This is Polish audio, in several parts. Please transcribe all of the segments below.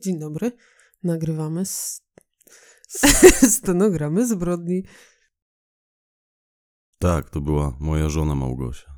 Dzień dobry. Nagrywamy s- stenogramy zbrodni. Tak, to była moja żona Małgosia.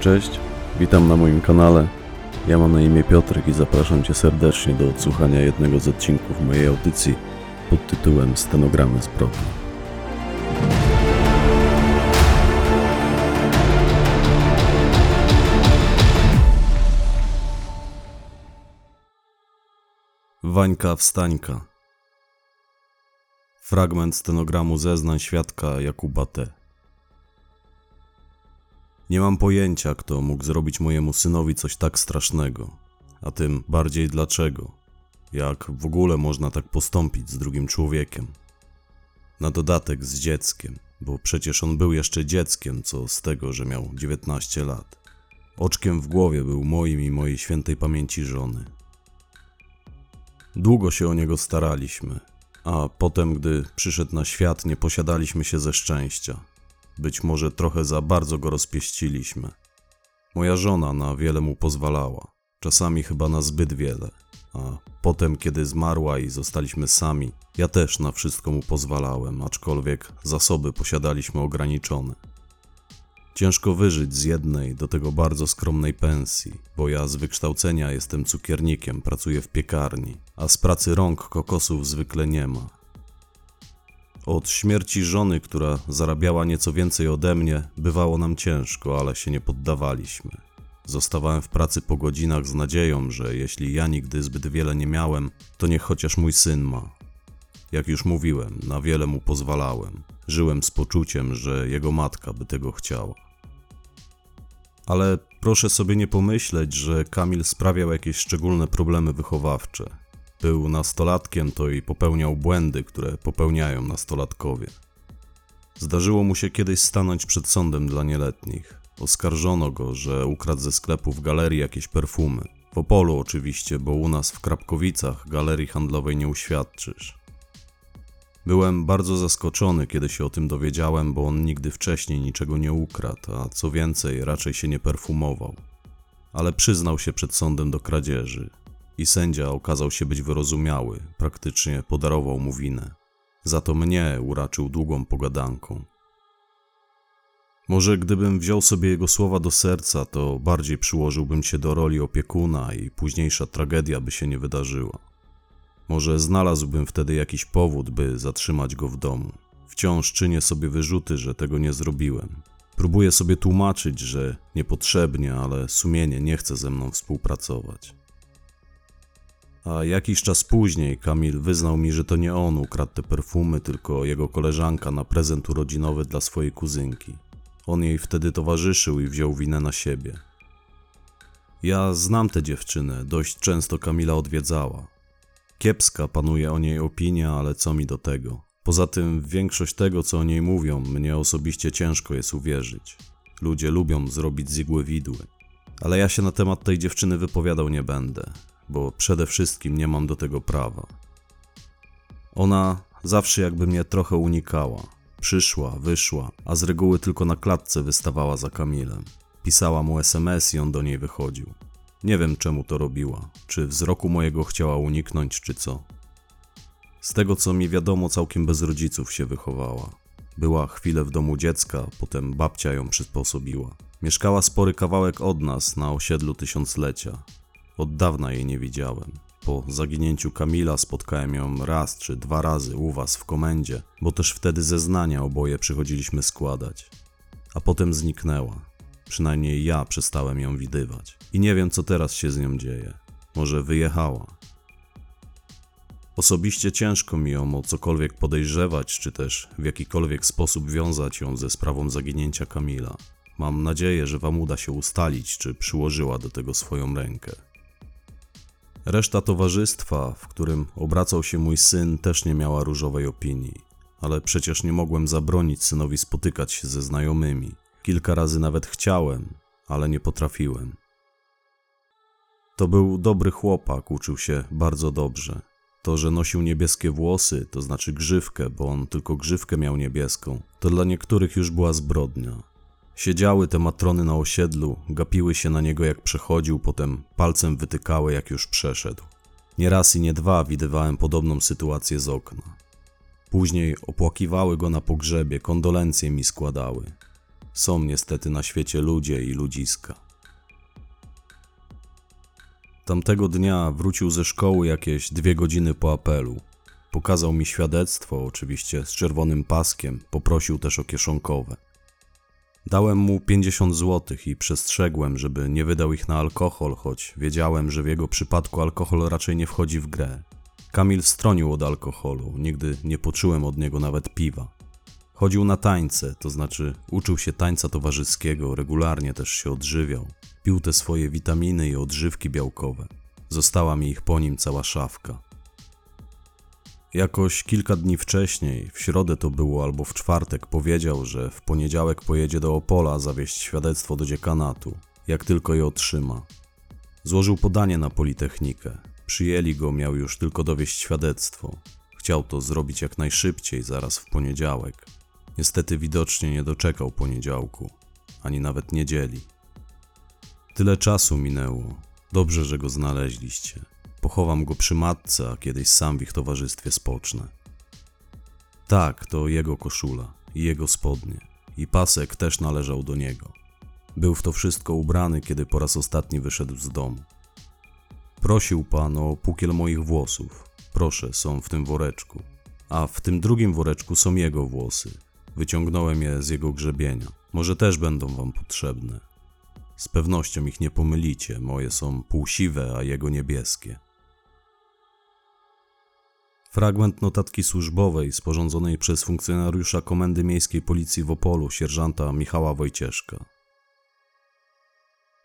Cześć, witam na moim kanale. Ja mam na imię Piotrek i zapraszam Cię serdecznie do odsłuchania jednego z odcinków mojej audycji pod tytułem Stenogramy zbrodni. Wańka Wstańka Fragment stenogramu zeznań świadka Jakuba T. Nie mam pojęcia, kto mógł zrobić mojemu synowi coś tak strasznego, a tym bardziej dlaczego. Jak w ogóle można tak postąpić z drugim człowiekiem? Na dodatek z dzieckiem, bo przecież on był jeszcze dzieckiem, co z tego, że miał 19 lat. Oczkiem w głowie był moim i mojej świętej pamięci żony. Długo się o niego staraliśmy, a potem, gdy przyszedł na świat, nie posiadaliśmy się ze szczęścia. Być może trochę za bardzo go rozpieściliśmy. Moja żona na wiele mu pozwalała, czasami chyba na zbyt wiele, a potem, kiedy zmarła i zostaliśmy sami, ja też na wszystko mu pozwalałem, aczkolwiek zasoby posiadaliśmy ograniczone. Ciężko wyżyć z jednej, do tego bardzo skromnej pensji, bo ja z wykształcenia jestem cukiernikiem, pracuję w piekarni, a z pracy rąk kokosów zwykle nie ma. Od śmierci żony, która zarabiała nieco więcej ode mnie, bywało nam ciężko, ale się nie poddawaliśmy. Zostawałem w pracy po godzinach z nadzieją, że jeśli ja nigdy zbyt wiele nie miałem, to niech chociaż mój syn ma. Jak już mówiłem, na wiele mu pozwalałem. Żyłem z poczuciem, że jego matka by tego chciała. Ale proszę sobie nie pomyśleć, że Kamil sprawiał jakieś szczególne problemy wychowawcze. Był nastolatkiem, to i popełniał błędy, które popełniają nastolatkowie. Zdarzyło mu się kiedyś stanąć przed sądem dla nieletnich. Oskarżono go, że ukradł ze sklepu w galerii jakieś perfumy. W Opolu oczywiście, bo u nas w Krapkowicach galerii handlowej nie uświadczysz. Byłem bardzo zaskoczony, kiedy się o tym dowiedziałem, bo on nigdy wcześniej niczego nie ukradł, a co więcej, raczej się nie perfumował. Ale przyznał się przed sądem do kradzieży i sędzia okazał się być wyrozumiały, praktycznie podarował mu winę. Za to mnie uraczył długą pogadanką. Może gdybym wziął sobie jego słowa do serca, to bardziej przyłożyłbym się do roli opiekuna i późniejsza tragedia by się nie wydarzyła. Może znalazłbym wtedy jakiś powód, by zatrzymać go w domu. Wciąż czynię sobie wyrzuty, że tego nie zrobiłem. Próbuję sobie tłumaczyć, że niepotrzebnie, ale sumienie nie chce ze mną współpracować. A jakiś czas później Kamil wyznał mi, że to nie on ukradł te perfumy, tylko jego koleżanka na prezent urodzinowy dla swojej kuzynki. On jej wtedy towarzyszył i wziął winę na siebie. Ja znam tę dziewczynę, dość często Kamila odwiedzała. Kiepska panuje o niej opinia, ale co mi do tego? Poza tym większość tego, co o niej mówią, mnie osobiście ciężko jest uwierzyć. Ludzie lubią zrobić z igły widły. Ale ja się na temat tej dziewczyny wypowiadał nie będę, bo przede wszystkim nie mam do tego prawa. Ona zawsze jakby mnie trochę unikała. Przyszła, wyszła, a z reguły tylko na klatce wystawała za Kamilem. Pisała mu SMS i on do niej wychodził. Nie wiem czemu to robiła, czy wzroku mojego chciała uniknąć, czy co. Z tego co mi wiadomo, całkiem bez rodziców się wychowała. Była chwilę w domu dziecka, potem babcia ją przysposobiła. Mieszkała spory kawałek od nas na osiedlu tysiąclecia. Od dawna jej nie widziałem. Po zaginięciu Kamila spotkałem ją raz czy dwa razy u was w komendzie, bo też wtedy zeznania oboje przychodziliśmy składać. A potem zniknęła. Przynajmniej ja przestałem ją widywać. I nie wiem, co teraz się z nią dzieje. Może wyjechała. Osobiście ciężko mi ją o cokolwiek podejrzewać, czy też w jakikolwiek sposób wiązać ją ze sprawą zaginięcia Kamila. Mam nadzieję, że wam uda się ustalić, czy przyłożyła do tego swoją rękę. Reszta towarzystwa, w którym obracał się mój syn, też nie miała różowej opinii. Ale przecież nie mogłem zabronić synowi spotykać się ze znajomymi. Kilka razy nawet chciałem, ale nie potrafiłem. To był dobry chłopak, uczył się bardzo dobrze. To, że nosił niebieskie włosy, to znaczy grzywkę, bo on tylko grzywkę miał niebieską, to dla niektórych już była zbrodnia. Siedziały te matrony na osiedlu, gapiły się na niego jak przechodził, potem palcem wytykały jak już przeszedł. Nie raz i nie dwa widywałem podobną sytuację z okna. Później opłakiwały go na pogrzebie, kondolencje mi składały. Są niestety na świecie ludzie i ludziska. Tamtego dnia wrócił ze szkoły jakieś dwie godziny po apelu. Pokazał mi świadectwo, oczywiście z czerwonym paskiem, poprosił też o kieszonkowe. Dałem mu 50 zł i przestrzegłem, żeby nie wydał ich na alkohol, choć wiedziałem, że w jego przypadku alkohol raczej nie wchodzi w grę. Kamil stronił od alkoholu, nigdy nie poczułem od niego nawet piwa. Chodził na tańce, to znaczy uczył się tańca towarzyskiego, regularnie też się odżywiał. Pił te swoje witaminy i odżywki białkowe. Została mi ich po nim cała szafka. Jakoś kilka dni wcześniej, w środę to było albo w czwartek, powiedział, że w poniedziałek pojedzie do Opola zawieźć świadectwo do dziekanatu, jak tylko je otrzyma. Złożył podanie na Politechnikę. Przyjęli go, miał już tylko dowieść świadectwo. Chciał to zrobić jak najszybciej, zaraz w poniedziałek. Niestety widocznie nie doczekał poniedziałku, ani nawet niedzieli. Tyle czasu minęło. Dobrze, że go znaleźliście. Pochowam go przy matce, a kiedyś sam w ich towarzystwie spocznę. Tak, to jego koszula i jego spodnie. I pasek też należał do niego. Był w to wszystko ubrany, kiedy po raz ostatni wyszedł z domu. Prosił pan o pukiel moich włosów. Proszę, są w tym woreczku. A w tym drugim woreczku są jego włosy. Wyciągnąłem je z jego grzebienia. Może też będą wam potrzebne. Z pewnością ich nie pomylicie, moje są półsiwe, a jego niebieskie. Fragment notatki służbowej sporządzonej przez funkcjonariusza Komendy Miejskiej Policji w Opolu, sierżanta Michała Wojcieszka.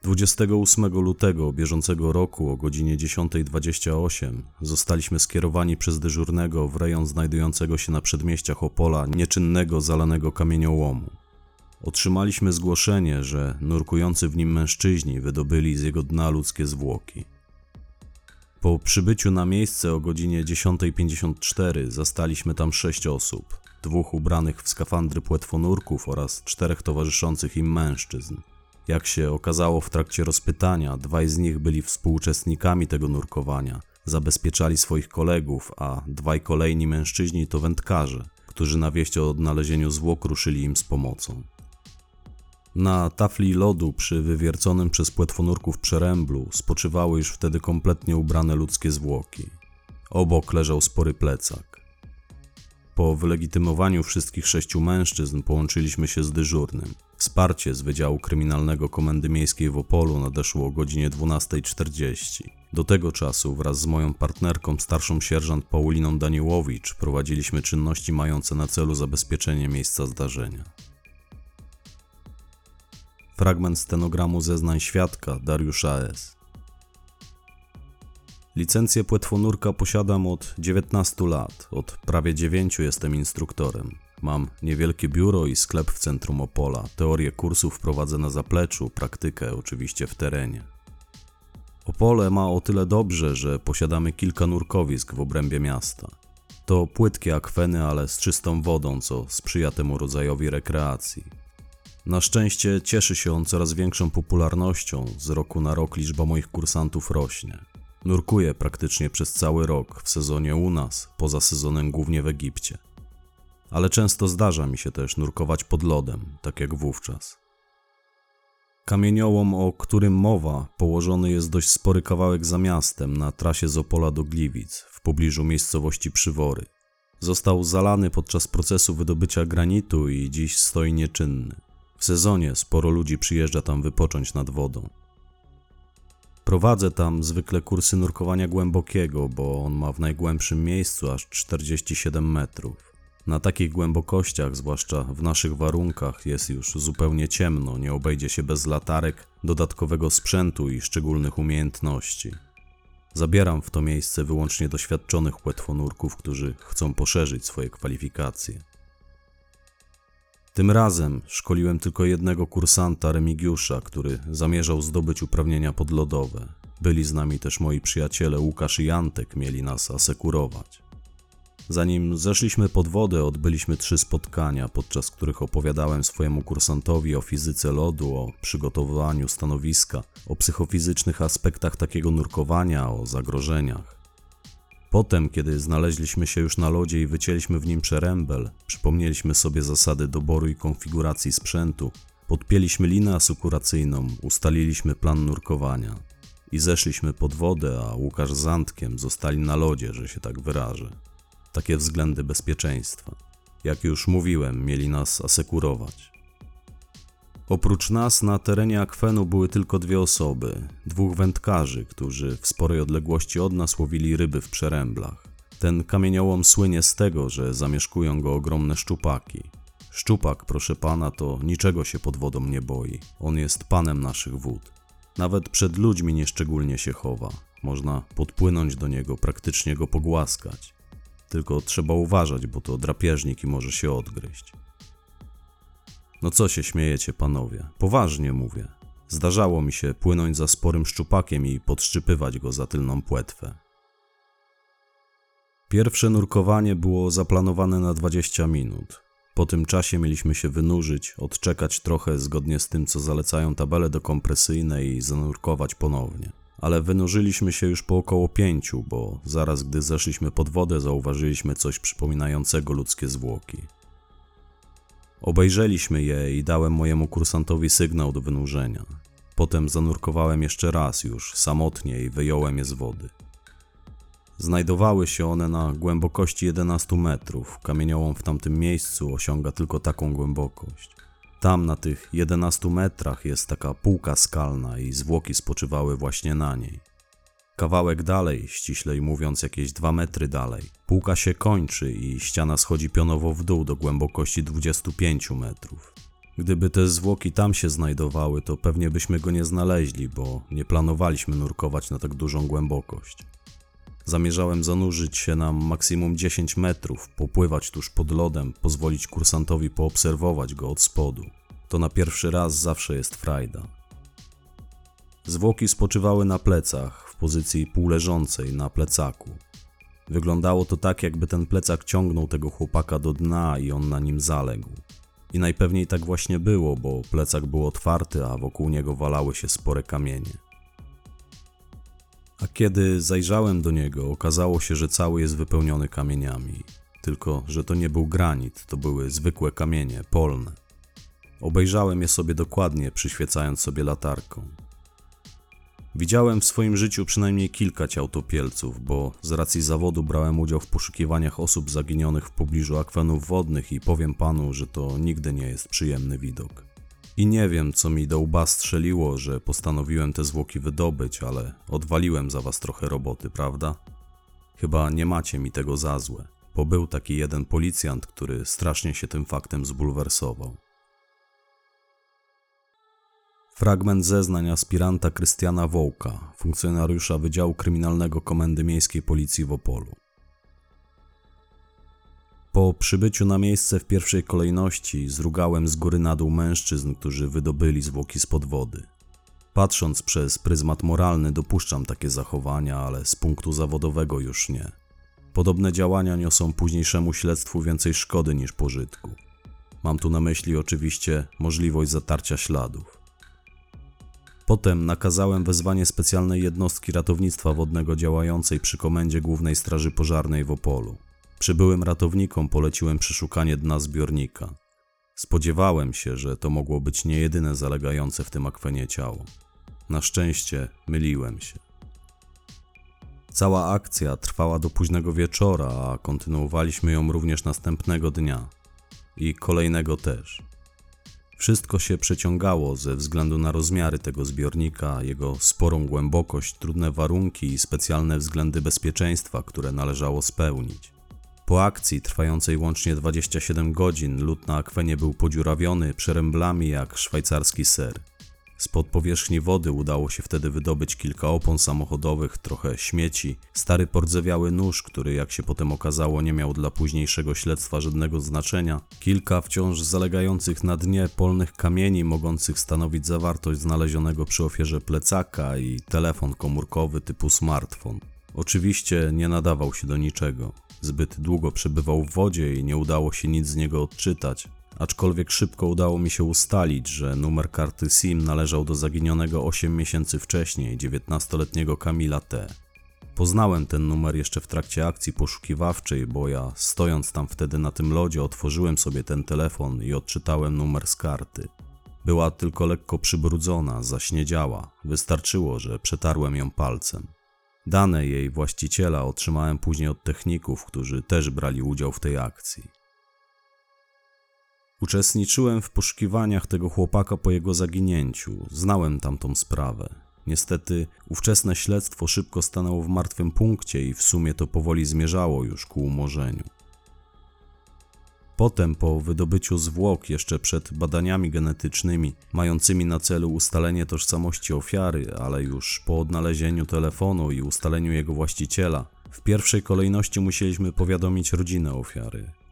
28 lutego bieżącego roku o godzinie 10.28 zostaliśmy skierowani przez dyżurnego w rejon znajdującego się na przedmieściach Opola nieczynnego zalanego kamieniołomu. Otrzymaliśmy zgłoszenie, że nurkujący w nim mężczyźni wydobyli z jego dna ludzkie zwłoki. Po przybyciu na miejsce o godzinie 10.54 zastaliśmy tam sześć osób, dwóch ubranych w skafandry płetwonurków oraz czterech towarzyszących im mężczyzn. Jak się okazało w trakcie rozpytania, dwaj z nich byli współuczestnikami tego nurkowania, zabezpieczali swoich kolegów, a dwaj kolejni mężczyźni to wędkarze, którzy na wieść o odnalezieniu zwłok ruszyli im z pomocą. Na tafli lodu przy wywierconym przez płetwonurków przeręblu spoczywały już wtedy kompletnie ubrane ludzkie zwłoki. Obok leżał spory plecak. Po wylegitymowaniu wszystkich sześciu mężczyzn połączyliśmy się z dyżurnym. Wsparcie z Wydziału Kryminalnego Komendy Miejskiej w Opolu nadeszło o godzinie 12.40. Do tego czasu wraz z moją partnerką, starszą sierżant Pauliną Daniłowicz, prowadziliśmy czynności mające na celu zabezpieczenie miejsca zdarzenia. Fragment stenogramu zeznań świadka Dariusza S. Licencję płetwonurka posiadam od 19 lat. Od prawie 9 jestem instruktorem. Mam niewielkie biuro i sklep w centrum Opola. Teorię kursów prowadzę na zapleczu, praktykę oczywiście w terenie. Opole ma o tyle dobrze, że posiadamy kilka nurkowisk w obrębie miasta. To płytkie akweny, ale z czystą wodą, co sprzyja temu rodzajowi rekreacji. Na szczęście cieszy się on coraz większą popularnością, z roku na rok liczba moich kursantów rośnie. Nurkuję praktycznie przez cały rok, w sezonie u nas, poza sezonem głównie w Egipcie. Ale często zdarza mi się też nurkować pod lodem, tak jak wówczas. Kamieniołom, o którym mowa, położony jest dość spory kawałek za miastem, na trasie z Opola do Gliwic, w pobliżu miejscowości Przywory. Został zalany podczas procesu wydobycia granitu i dziś stoi nieczynny. W sezonie sporo ludzi przyjeżdża tam wypocząć nad wodą. Prowadzę tam zwykle kursy nurkowania głębokiego, bo on ma w najgłębszym miejscu aż 47 metrów. Na takich głębokościach, zwłaszcza w naszych warunkach, jest już zupełnie ciemno, nie obejdzie się bez latarek, dodatkowego sprzętu i szczególnych umiejętności. Zabieram w to miejsce wyłącznie doświadczonych płetwonurków, którzy chcą poszerzyć swoje kwalifikacje. Tym razem szkoliłem tylko jednego kursanta Remigiusza, który zamierzał zdobyć uprawnienia podlodowe. Byli z nami też moi przyjaciele Łukasz i Antek, mieli nas asekurować. Zanim zeszliśmy pod wodę, odbyliśmy trzy spotkania, podczas których opowiadałem swojemu kursantowi o fizyce lodu, o przygotowaniu stanowiska, o psychofizycznych aspektach takiego nurkowania, o zagrożeniach. Potem, kiedy znaleźliśmy się już na lodzie i wycięliśmy w nim przerębel, przypomnieliśmy sobie zasady doboru i konfiguracji sprzętu, podpięliśmy linę asykuracyjną, ustaliliśmy plan nurkowania i zeszliśmy pod wodę, a Łukasz z Antkiem zostali na lodzie, że się tak wyrażę. Takie względy bezpieczeństwa. Jak już mówiłem, mieli nas asekurować. Oprócz nas na terenie akwenu były tylko dwie osoby, dwóch wędkarzy, którzy w sporej odległości od nas łowili ryby w przeręblach. Ten kamieniołom słynie z tego, że zamieszkują go ogromne szczupaki. Szczupak, proszę pana, to niczego się pod wodą nie boi. On jest panem naszych wód. Nawet przed ludźmi nieszczególnie się chowa. Można podpłynąć do niego, praktycznie go pogłaskać. Tylko trzeba uważać, bo to drapieżnik i może się odgryźć. No co się śmiejecie, panowie? Poważnie mówię. Zdarzało mi się płynąć za sporym szczupakiem i podszczypywać go za tylną płetwę. Pierwsze nurkowanie było zaplanowane na 20 minut. Po tym czasie mieliśmy się wynurzyć, odczekać trochę zgodnie z tym, co zalecają tabele dokompresyjne i zanurkować ponownie. Ale wynurzyliśmy się już po około pięciu, bo zaraz gdy zeszliśmy pod wodę, zauważyliśmy coś przypominającego ludzkie zwłoki. Obejrzeliśmy je i dałem mojemu kursantowi sygnał do wynurzenia. Potem zanurkowałem jeszcze raz już samotnie i wyjąłem je z wody. Znajdowały się one na głębokości 11 metrów. Kamieniołom w tamtym miejscu osiąga tylko taką głębokość. Tam na tych 11 metrach jest taka półka skalna i zwłoki spoczywały właśnie na niej. Kawałek dalej, ściślej mówiąc jakieś 2 metry dalej, półka się kończy i ściana schodzi pionowo w dół do głębokości 25 metrów. Gdyby te zwłoki tam się znajdowały, to pewnie byśmy go nie znaleźli, bo nie planowaliśmy nurkować na tak dużą głębokość. Zamierzałem zanurzyć się na maksimum 10 metrów, popływać tuż pod lodem, pozwolić kursantowi poobserwować go od spodu. To na pierwszy raz zawsze jest frajda. Zwłoki spoczywały na plecach, w pozycji półleżącej na plecaku. Wyglądało to tak, jakby ten plecak ciągnął tego chłopaka do dna i on na nim zaległ. I najpewniej tak właśnie było, bo plecak był otwarty, a wokół niego walały się spore kamienie. A kiedy zajrzałem do niego, okazało się, że cały jest wypełniony kamieniami. Tylko, że to nie był granit, to były zwykłe kamienie, polne. Obejrzałem je sobie dokładnie, przyświecając sobie latarką. Widziałem w swoim życiu przynajmniej kilka ciał topielców, bo z racji zawodu brałem udział w poszukiwaniach osób zaginionych w pobliżu akwenów wodnych i powiem panu, że to nigdy nie jest przyjemny widok. I nie wiem, co mi do łba strzeliło, że postanowiłem te zwłoki wydobyć, ale odwaliłem za was trochę roboty, prawda? Chyba nie macie mi tego za złe, bo był taki jeden policjant, który strasznie się tym faktem zbulwersował. Fragment zeznań aspiranta Krystiana Wołka, funkcjonariusza Wydziału Kryminalnego Komendy Miejskiej Policji w Opolu. Po przybyciu na miejsce w pierwszej kolejności zrugałem z góry na dół mężczyzn, którzy wydobyli zwłoki spod wody. Patrząc przez pryzmat moralny dopuszczam takie zachowania, ale z punktu zawodowego już nie. Podobne działania niosą późniejszemu śledztwu więcej szkody niż pożytku. Mam tu na myśli oczywiście możliwość zatarcia śladów. Potem nakazałem wezwanie specjalnej jednostki ratownictwa wodnego działającej przy Komendzie Głównej Straży Pożarnej w Opolu. Przybyłym ratownikom poleciłem przeszukanie dna zbiornika. Spodziewałem się, że to mogło być nie jedyne zalegające w tym akwenie ciało. Na szczęście myliłem się. Cała akcja trwała do późnego wieczora, a kontynuowaliśmy ją również następnego dnia i kolejnego też. Wszystko się przeciągało ze względu na rozmiary tego zbiornika, jego sporą głębokość, trudne warunki i specjalne względy bezpieczeństwa, które należało spełnić. Po akcji, trwającej łącznie 27 godzin, lód na akwenie był podziurawiony przeręblami jak szwajcarski ser. Spod powierzchni wody udało się wtedy wydobyć kilka opon samochodowych, trochę śmieci, stary pordzewiały nóż, który jak się potem okazało nie miał dla późniejszego śledztwa żadnego znaczenia, kilka wciąż zalegających na dnie polnych kamieni mogących stanowić zawartość znalezionego przy ofierze plecaka i telefon komórkowy typu smartfon. Oczywiście nie nadawał się do niczego. Zbyt długo przebywał w wodzie i nie udało się nic z niego odczytać, aczkolwiek szybko udało mi się ustalić, że numer karty SIM należał do zaginionego 8 miesięcy wcześniej 19-letniego Kamila T. Poznałem ten numer jeszcze w trakcie akcji poszukiwawczej, bo ja, stojąc tam wtedy na tym lodzie, otworzyłem sobie ten telefon i odczytałem numer z karty. Była tylko lekko przybrudzona, zaśniedziała. Wystarczyło, że przetarłem ją palcem. Dane jej właściciela otrzymałem później od techników, którzy też brali udział w tej akcji. Uczestniczyłem w poszukiwaniach tego chłopaka po jego zaginięciu, znałem tamtą sprawę. Niestety, ówczesne śledztwo szybko stanęło w martwym punkcie i w sumie to powoli zmierzało już ku umorzeniu. Potem, po wydobyciu zwłok, jeszcze przed badaniami genetycznymi, mającymi na celu ustalenie tożsamości ofiary, ale już po odnalezieniu telefonu i ustaleniu jego właściciela, w pierwszej kolejności musieliśmy powiadomić rodzinę ofiary.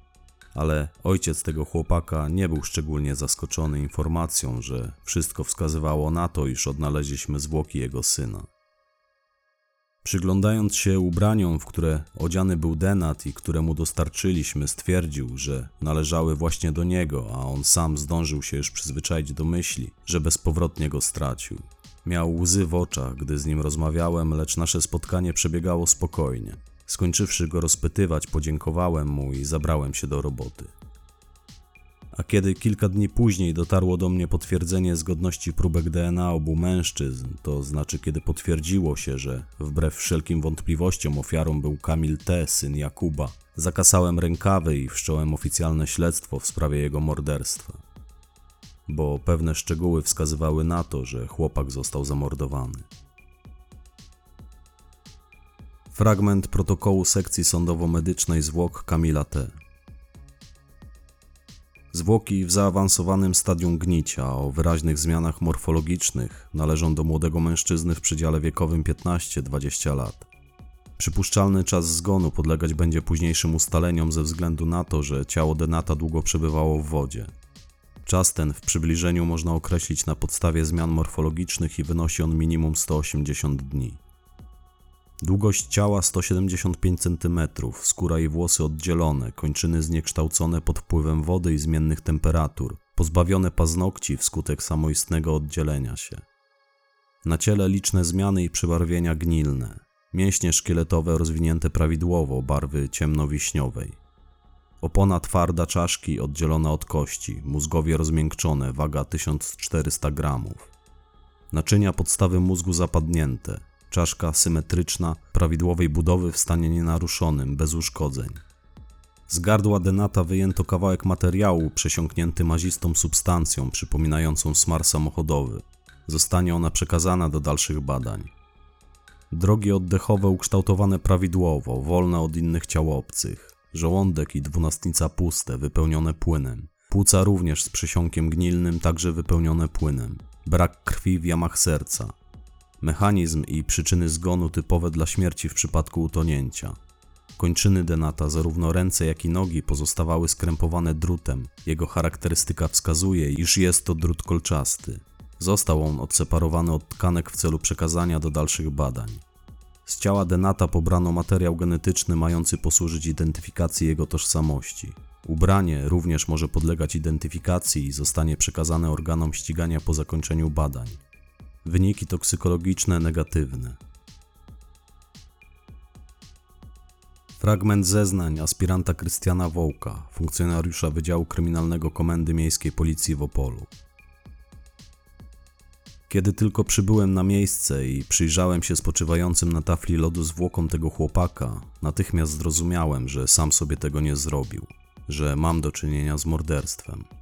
Ale ojciec tego chłopaka nie był szczególnie zaskoczony informacją, że wszystko wskazywało na to, iż odnaleźliśmy zwłoki jego syna. Przyglądając się ubraniom, w które odziany był Denat i które mu dostarczyliśmy, stwierdził, że należały właśnie do niego, a on sam zdążył się już przyzwyczaić do myśli, że bezpowrotnie go stracił. Miał łzy w oczach, gdy z nim rozmawiałem, lecz nasze spotkanie przebiegało spokojnie. Skończywszy go rozpytywać, podziękowałem mu i zabrałem się do roboty. A kiedy kilka dni później dotarło do mnie potwierdzenie zgodności próbek DNA obu mężczyzn, to znaczy kiedy potwierdziło się, że wbrew wszelkim wątpliwościom ofiarą był Kamil T., syn Jakuba, zakasałem rękawy i wszcząłem oficjalne śledztwo w sprawie jego morderstwa. Bo pewne szczegóły wskazywały na to, że chłopak został zamordowany. Fragment protokołu sekcji sądowo-medycznej zwłok Kamila T. Zwłoki w zaawansowanym stadium gnicia o wyraźnych zmianach morfologicznych należą do młodego mężczyzny w przedziale wiekowym 15-20 lat. Przypuszczalny czas zgonu podlegać będzie późniejszym ustaleniom ze względu na to, że ciało Denata długo przebywało w wodzie. Czas ten w przybliżeniu można określić na podstawie zmian morfologicznych i wynosi on minimum 180 dni. Długość ciała 175 cm, skóra i włosy oddzielone, kończyny zniekształcone pod wpływem wody i zmiennych temperatur, pozbawione paznokci wskutek samoistnego oddzielenia się. Na ciele liczne zmiany i przebarwienia gnilne, mięśnie szkieletowe rozwinięte prawidłowo barwy ciemnowiśniowej. Opona twarda czaszki oddzielona od kości, mózgowie rozmiękczone, waga 1400 gramów. Naczynia podstawy mózgu zapadnięte, czaszka symetryczna, prawidłowej budowy w stanie nienaruszonym, bez uszkodzeń. Z gardła denata wyjęto kawałek materiału przesiąknięty mazistą substancją przypominającą smar samochodowy. Zostanie ona przekazana do dalszych badań. Drogi oddechowe ukształtowane prawidłowo, wolne od innych ciał obcych. Żołądek i dwunastnica puste, wypełnione płynem. Płuca również z przesiąkiem gnilnym, także wypełnione płynem. Brak krwi w jamach serca. Mechanizm i przyczyny zgonu typowe dla śmierci w przypadku utonięcia. Kończyny Denata, zarówno ręce jak i nogi, pozostawały skrępowane drutem. Jego charakterystyka wskazuje, iż jest to drut kolczasty. Został on odseparowany od tkanek w celu przekazania do dalszych badań. Z ciała Denata pobrano materiał genetyczny mający posłużyć identyfikacji jego tożsamości. Ubranie również może podlegać identyfikacji i zostanie przekazane organom ścigania po zakończeniu badań. Wyniki toksykologiczne negatywne. Fragment zeznań aspiranta Krystiana Wołka, funkcjonariusza Wydziału Kryminalnego Komendy Miejskiej Policji w Opolu. Kiedy tylko przybyłem na miejsce i przyjrzałem się spoczywającym na tafli lodu zwłokom tego chłopaka, natychmiast zrozumiałem, że sam sobie tego nie zrobił, że mam do czynienia z morderstwem.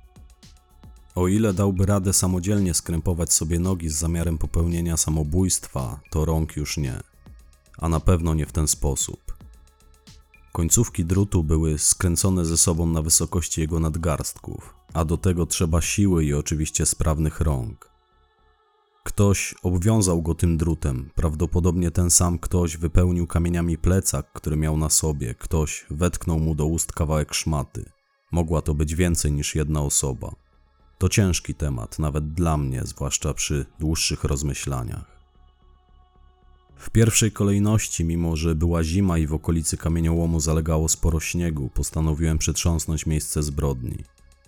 O ile dałby radę samodzielnie skrępować sobie nogi z zamiarem popełnienia samobójstwa, to rąk już nie. A na pewno nie w ten sposób. Końcówki drutu były skręcone ze sobą na wysokości jego nadgarstków, a do tego trzeba siły i oczywiście sprawnych rąk. Ktoś obwiązał go tym drutem. Prawdopodobnie ten sam ktoś wypełnił kamieniami plecak, który miał na sobie. Ktoś wetknął mu do ust kawałek szmaty. Mogła to być więcej niż jedna osoba. To ciężki temat, nawet dla mnie, zwłaszcza przy dłuższych rozmyślaniach. W pierwszej kolejności, mimo że była zima i w okolicy kamieniołomu zalegało sporo śniegu, postanowiłem przetrząsnąć miejsce zbrodni.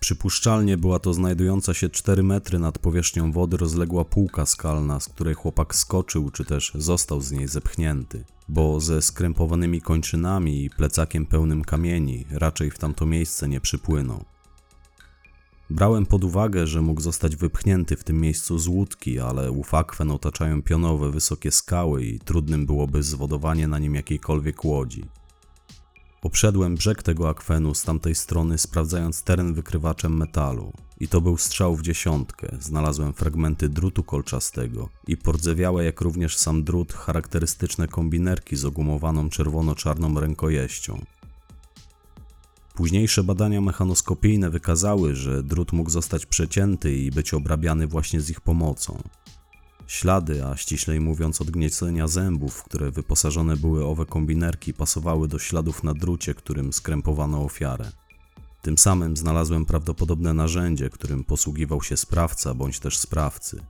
Przypuszczalnie była to znajdująca się 4 metry nad powierzchnią wody rozległa półka skalna, z której chłopak skoczył, czy też został z niej zepchnięty, bo ze skrępowanymi kończynami i plecakiem pełnym kamieni raczej w tamto miejsce nie przypłynął. Brałem pod uwagę, że mógł zostać wypchnięty w tym miejscu z łódki, ale ów akwen otaczają pionowe, wysokie skały i trudnym byłoby zwodowanie na nim jakiejkolwiek łodzi. Obszedłem brzeg tego akwenu z tamtej strony, sprawdzając teren wykrywaczem metalu. I to był strzał w dziesiątkę. Znalazłem fragmenty drutu kolczastego i pordzewiałe, jak również sam drut, charakterystyczne kombinerki z ogumowaną czerwono-czarną rękojeścią. Późniejsze badania mechanoskopijne wykazały, że drut mógł zostać przecięty i być obrabiany właśnie z ich pomocą. Ślady, a ściślej mówiąc odgniecenia zębów, w które wyposażone były owe kombinerki, pasowały do śladów na drucie, którym skrępowano ofiarę. Tym samym znalazłem prawdopodobne narzędzie, którym posługiwał się sprawca bądź też sprawcy.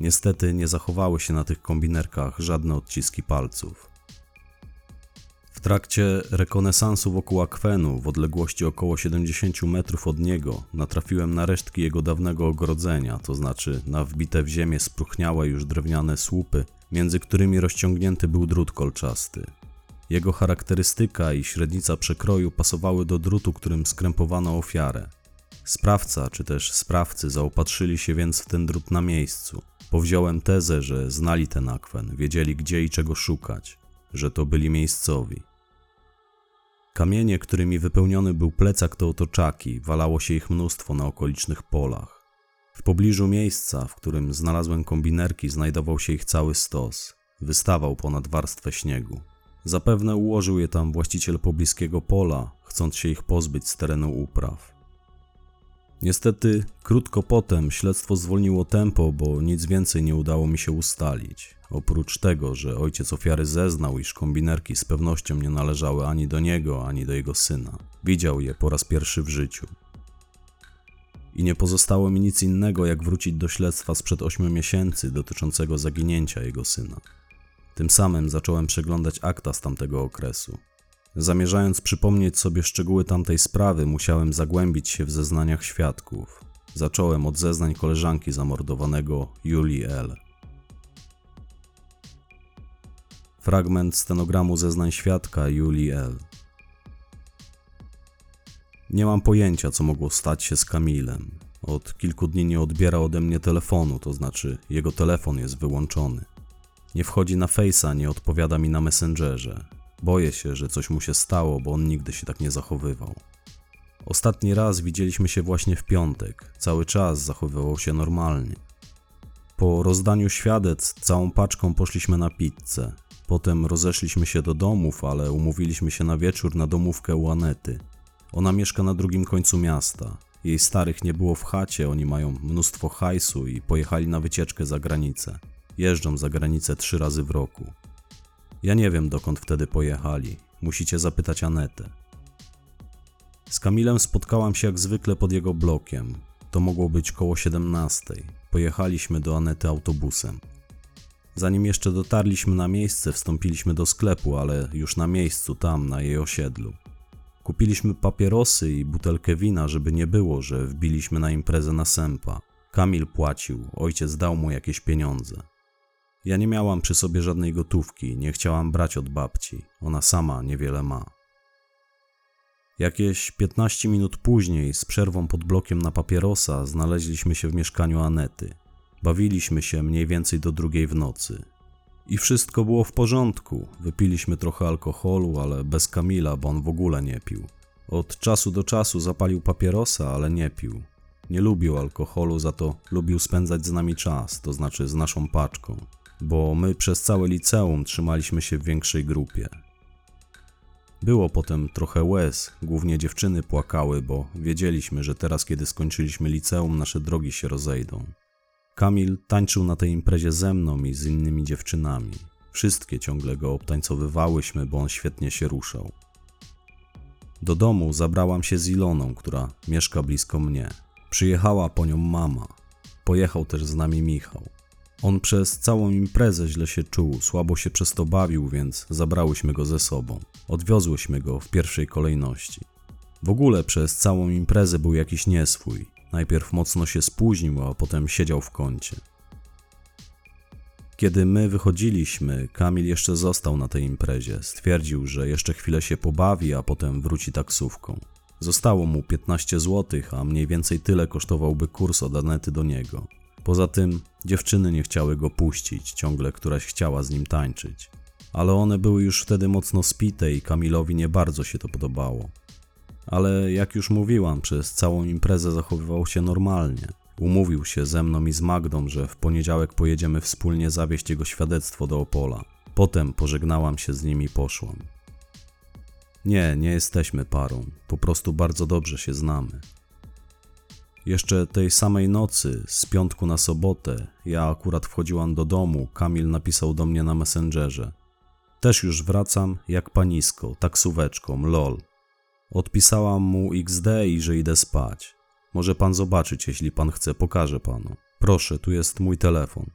Niestety nie zachowały się na tych kombinerkach żadne odciski palców. W trakcie rekonesansu wokół akwenu, w odległości około 70 metrów od niego, natrafiłem na resztki jego dawnego ogrodzenia, to znaczy na wbite w ziemię spróchniałe już drewniane słupy, między którymi rozciągnięty był drut kolczasty. Jego charakterystyka i średnica przekroju pasowały do drutu, którym skrępowano ofiarę. Sprawca czy też sprawcy zaopatrzyli się więc w ten drut na miejscu. Powziąłem tezę, że znali ten akwen, wiedzieli gdzie i czego szukać że to byli miejscowi. Kamienie, którymi wypełniony był plecak, to otoczaki, walało się ich mnóstwo na okolicznych polach. W pobliżu miejsca, w którym znalazłem kombinerki, znajdował się ich cały stos. Wystawał ponad warstwę śniegu. Zapewne ułożył je tam właściciel pobliskiego pola, chcąc się ich pozbyć z terenu upraw. Niestety, krótko potem śledztwo zwolniło tempo, bo nic więcej nie udało mi się ustalić. Oprócz tego, że ojciec ofiary zeznał, iż kombinerki z pewnością nie należały ani do niego, ani do jego syna. Widział je po raz pierwszy w życiu. I nie pozostało mi nic innego, jak wrócić do śledztwa sprzed 8 miesięcy dotyczącego zaginięcia jego syna. Tym samym zacząłem przeglądać akta z tamtego okresu. Zamierzając przypomnieć sobie szczegóły tamtej sprawy, musiałem zagłębić się w zeznaniach świadków. Zacząłem od zeznań koleżanki zamordowanego Julii L. Fragment stenogramu zeznań świadka Julii L. Nie mam pojęcia, co mogło stać się z Kamilem. Od kilku dni nie odbiera ode mnie telefonu, to znaczy jego telefon jest wyłączony. Nie wchodzi na Face'a, nie odpowiada mi na Messengerze. Boję się, że coś mu się stało, bo on nigdy się tak nie zachowywał. Ostatni raz widzieliśmy się właśnie w piątek. Cały czas zachowywał się normalnie. Po rozdaniu świadectw całą paczką poszliśmy na pizzę. Potem rozeszliśmy się do domów, ale umówiliśmy się na wieczór na domówkę u Anety. Ona mieszka na drugim końcu miasta. Jej starych nie było w chacie, oni mają mnóstwo hajsu i pojechali na wycieczkę za granicę. Jeżdżą za granicę trzy razy w roku. Ja nie wiem dokąd wtedy pojechali. Musicie zapytać Anetę. Z Kamilem spotkałam się jak zwykle pod jego blokiem. To mogło być koło 17. Pojechaliśmy do Anety autobusem. Zanim jeszcze dotarliśmy na miejsce, wstąpiliśmy do sklepu, ale już na miejscu, tam, na jej osiedlu. Kupiliśmy papierosy i butelkę wina, żeby nie było, że wbiliśmy na imprezę na sępa. Kamil płacił, ojciec dał mu jakieś pieniądze. Ja nie miałam przy sobie żadnej gotówki, nie chciałam brać od babci, ona sama niewiele ma. Jakieś 15 minut później, z przerwą pod blokiem na papierosa, znaleźliśmy się w mieszkaniu Anety. Bawiliśmy się mniej więcej do drugiej w nocy. I wszystko było w porządku. Wypiliśmy trochę alkoholu, ale bez Kamila, bo on w ogóle nie pił. Od czasu do czasu zapalił papierosa, ale nie pił. Nie lubił alkoholu, za to lubił spędzać z nami czas, to znaczy z naszą paczką, bo my przez całe liceum trzymaliśmy się w większej grupie. Było potem trochę łez, głównie dziewczyny płakały, bo wiedzieliśmy, że teraz, kiedy skończyliśmy liceum, nasze drogi się rozejdą. Kamil tańczył na tej imprezie ze mną i z innymi dziewczynami. Wszystkie ciągle go obtańcowywałyśmy, bo on świetnie się ruszał. Do domu zabrałam się z Iloną, która mieszka blisko mnie. Przyjechała po nią mama. Pojechał też z nami Michał. On przez całą imprezę źle się czuł, słabo się przez to bawił, więc zabrałyśmy go ze sobą. Odwiozłyśmy go w pierwszej kolejności. W ogóle przez całą imprezę był jakiś nieswój. Najpierw mocno się spóźnił, a potem siedział w kącie. Kiedy my wychodziliśmy, Kamil jeszcze został na tej imprezie. Stwierdził, że jeszcze chwilę się pobawi, a potem wróci taksówką. Zostało mu 15 zł, a mniej więcej tyle kosztowałby kurs od Anety do niego. Poza tym dziewczyny nie chciały go puścić, ciągle któraś chciała z nim tańczyć. Ale one były już wtedy mocno spite i Kamilowi nie bardzo się to podobało. Ale jak już mówiłam, przez całą imprezę zachowywał się normalnie. Umówił się ze mną i z Magdą, że w poniedziałek pojedziemy wspólnie zawieźć jego świadectwo do Opola. Potem pożegnałam się z nim i poszłam. Nie, nie jesteśmy parą, po prostu bardzo dobrze się znamy. Jeszcze tej samej nocy, z piątku na sobotę, ja akurat wchodziłam do domu, Kamil napisał do mnie na Messengerze. Też już wracam, jak panisko, taksóweczką, lol. Odpisałam mu XD i że idę spać. Może pan zobaczyć, jeśli pan chce, pokażę panu. Proszę, tu jest mój telefon.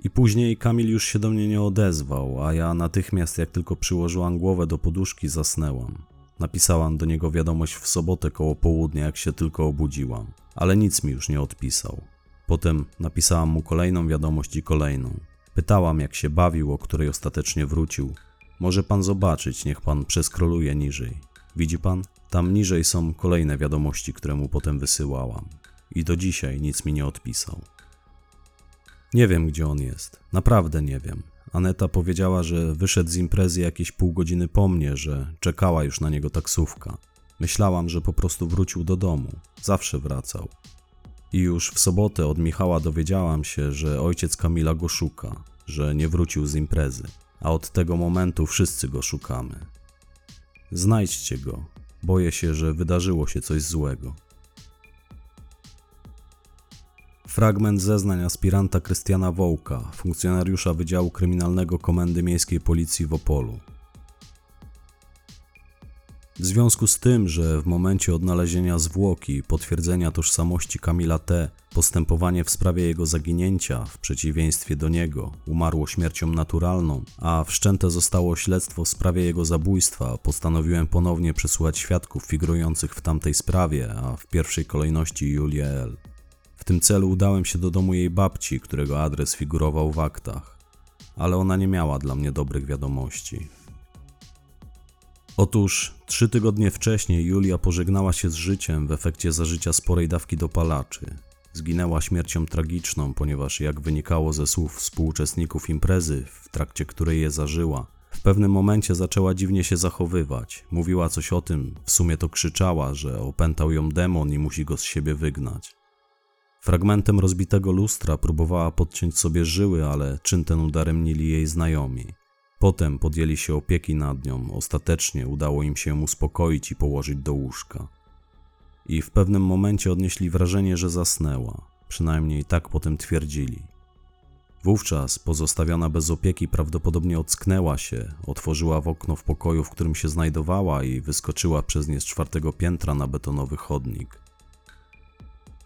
I później Kamil już się do mnie nie odezwał, a ja natychmiast, jak tylko przyłożyłam głowę do poduszki, zasnęłam. Napisałam do niego wiadomość w sobotę koło południa, jak się tylko obudziłam, ale nic mi już nie odpisał. Potem napisałam mu kolejną wiadomość i kolejną. Pytałam, jak się bawił, o której ostatecznie wrócił. Może pan zobaczyć, niech pan przeskroluje niżej. Widzi pan? Tam niżej są kolejne wiadomości, które mu potem wysyłałam. I do dzisiaj nic mi nie odpisał. Nie wiem, gdzie on jest. Naprawdę nie wiem. Aneta powiedziała, że wyszedł z imprezy jakieś pół godziny po mnie, że czekała już na niego taksówka. Myślałam, że po prostu wrócił do domu. Zawsze wracał. I już w sobotę od Michała dowiedziałam się, że ojciec Kamila go szuka, że nie wrócił z imprezy, a od tego momentu wszyscy go szukamy. Znajdźcie go. Boję się, że wydarzyło się coś złego. Fragment zeznań aspiranta Krystiana Wołka, funkcjonariusza Wydziału Kryminalnego Komendy Miejskiej Policji w Opolu. W związku z tym, że w momencie odnalezienia zwłoki i potwierdzenia tożsamości Kamila T., postępowanie w sprawie jego zaginięcia, w przeciwieństwie do niego, umarło śmiercią naturalną, a wszczęte zostało śledztwo w sprawie jego zabójstwa, postanowiłem ponownie przesłuchać świadków figurujących w tamtej sprawie, a w pierwszej kolejności Julię L. W tym celu udałem się do domu jej babci, którego adres figurował w aktach, ale ona nie miała dla mnie dobrych wiadomości. Otóż trzy tygodnie wcześniej Julia pożegnała się z życiem w efekcie zażycia sporej dawki dopalaczy. Zginęła śmiercią tragiczną, ponieważ jak wynikało ze słów współuczestników imprezy, w trakcie której je zażyła, w pewnym momencie zaczęła dziwnie się zachowywać. Mówiła coś o tym, w sumie to krzyczała, że opętał ją demon i musi go z siebie wygnać. Fragmentem rozbitego lustra próbowała podciąć sobie żyły, ale czyn ten udaremnili jej znajomi. Potem podjęli się opieki nad nią, ostatecznie udało im się uspokoić i położyć do łóżka. I w pewnym momencie odnieśli wrażenie, że zasnęła, przynajmniej tak potem twierdzili. Wówczas, pozostawiona bez opieki, prawdopodobnie ocknęła się, otworzyła w okno w pokoju, w którym się znajdowała i wyskoczyła przez nie z czwartego piętra na betonowy chodnik.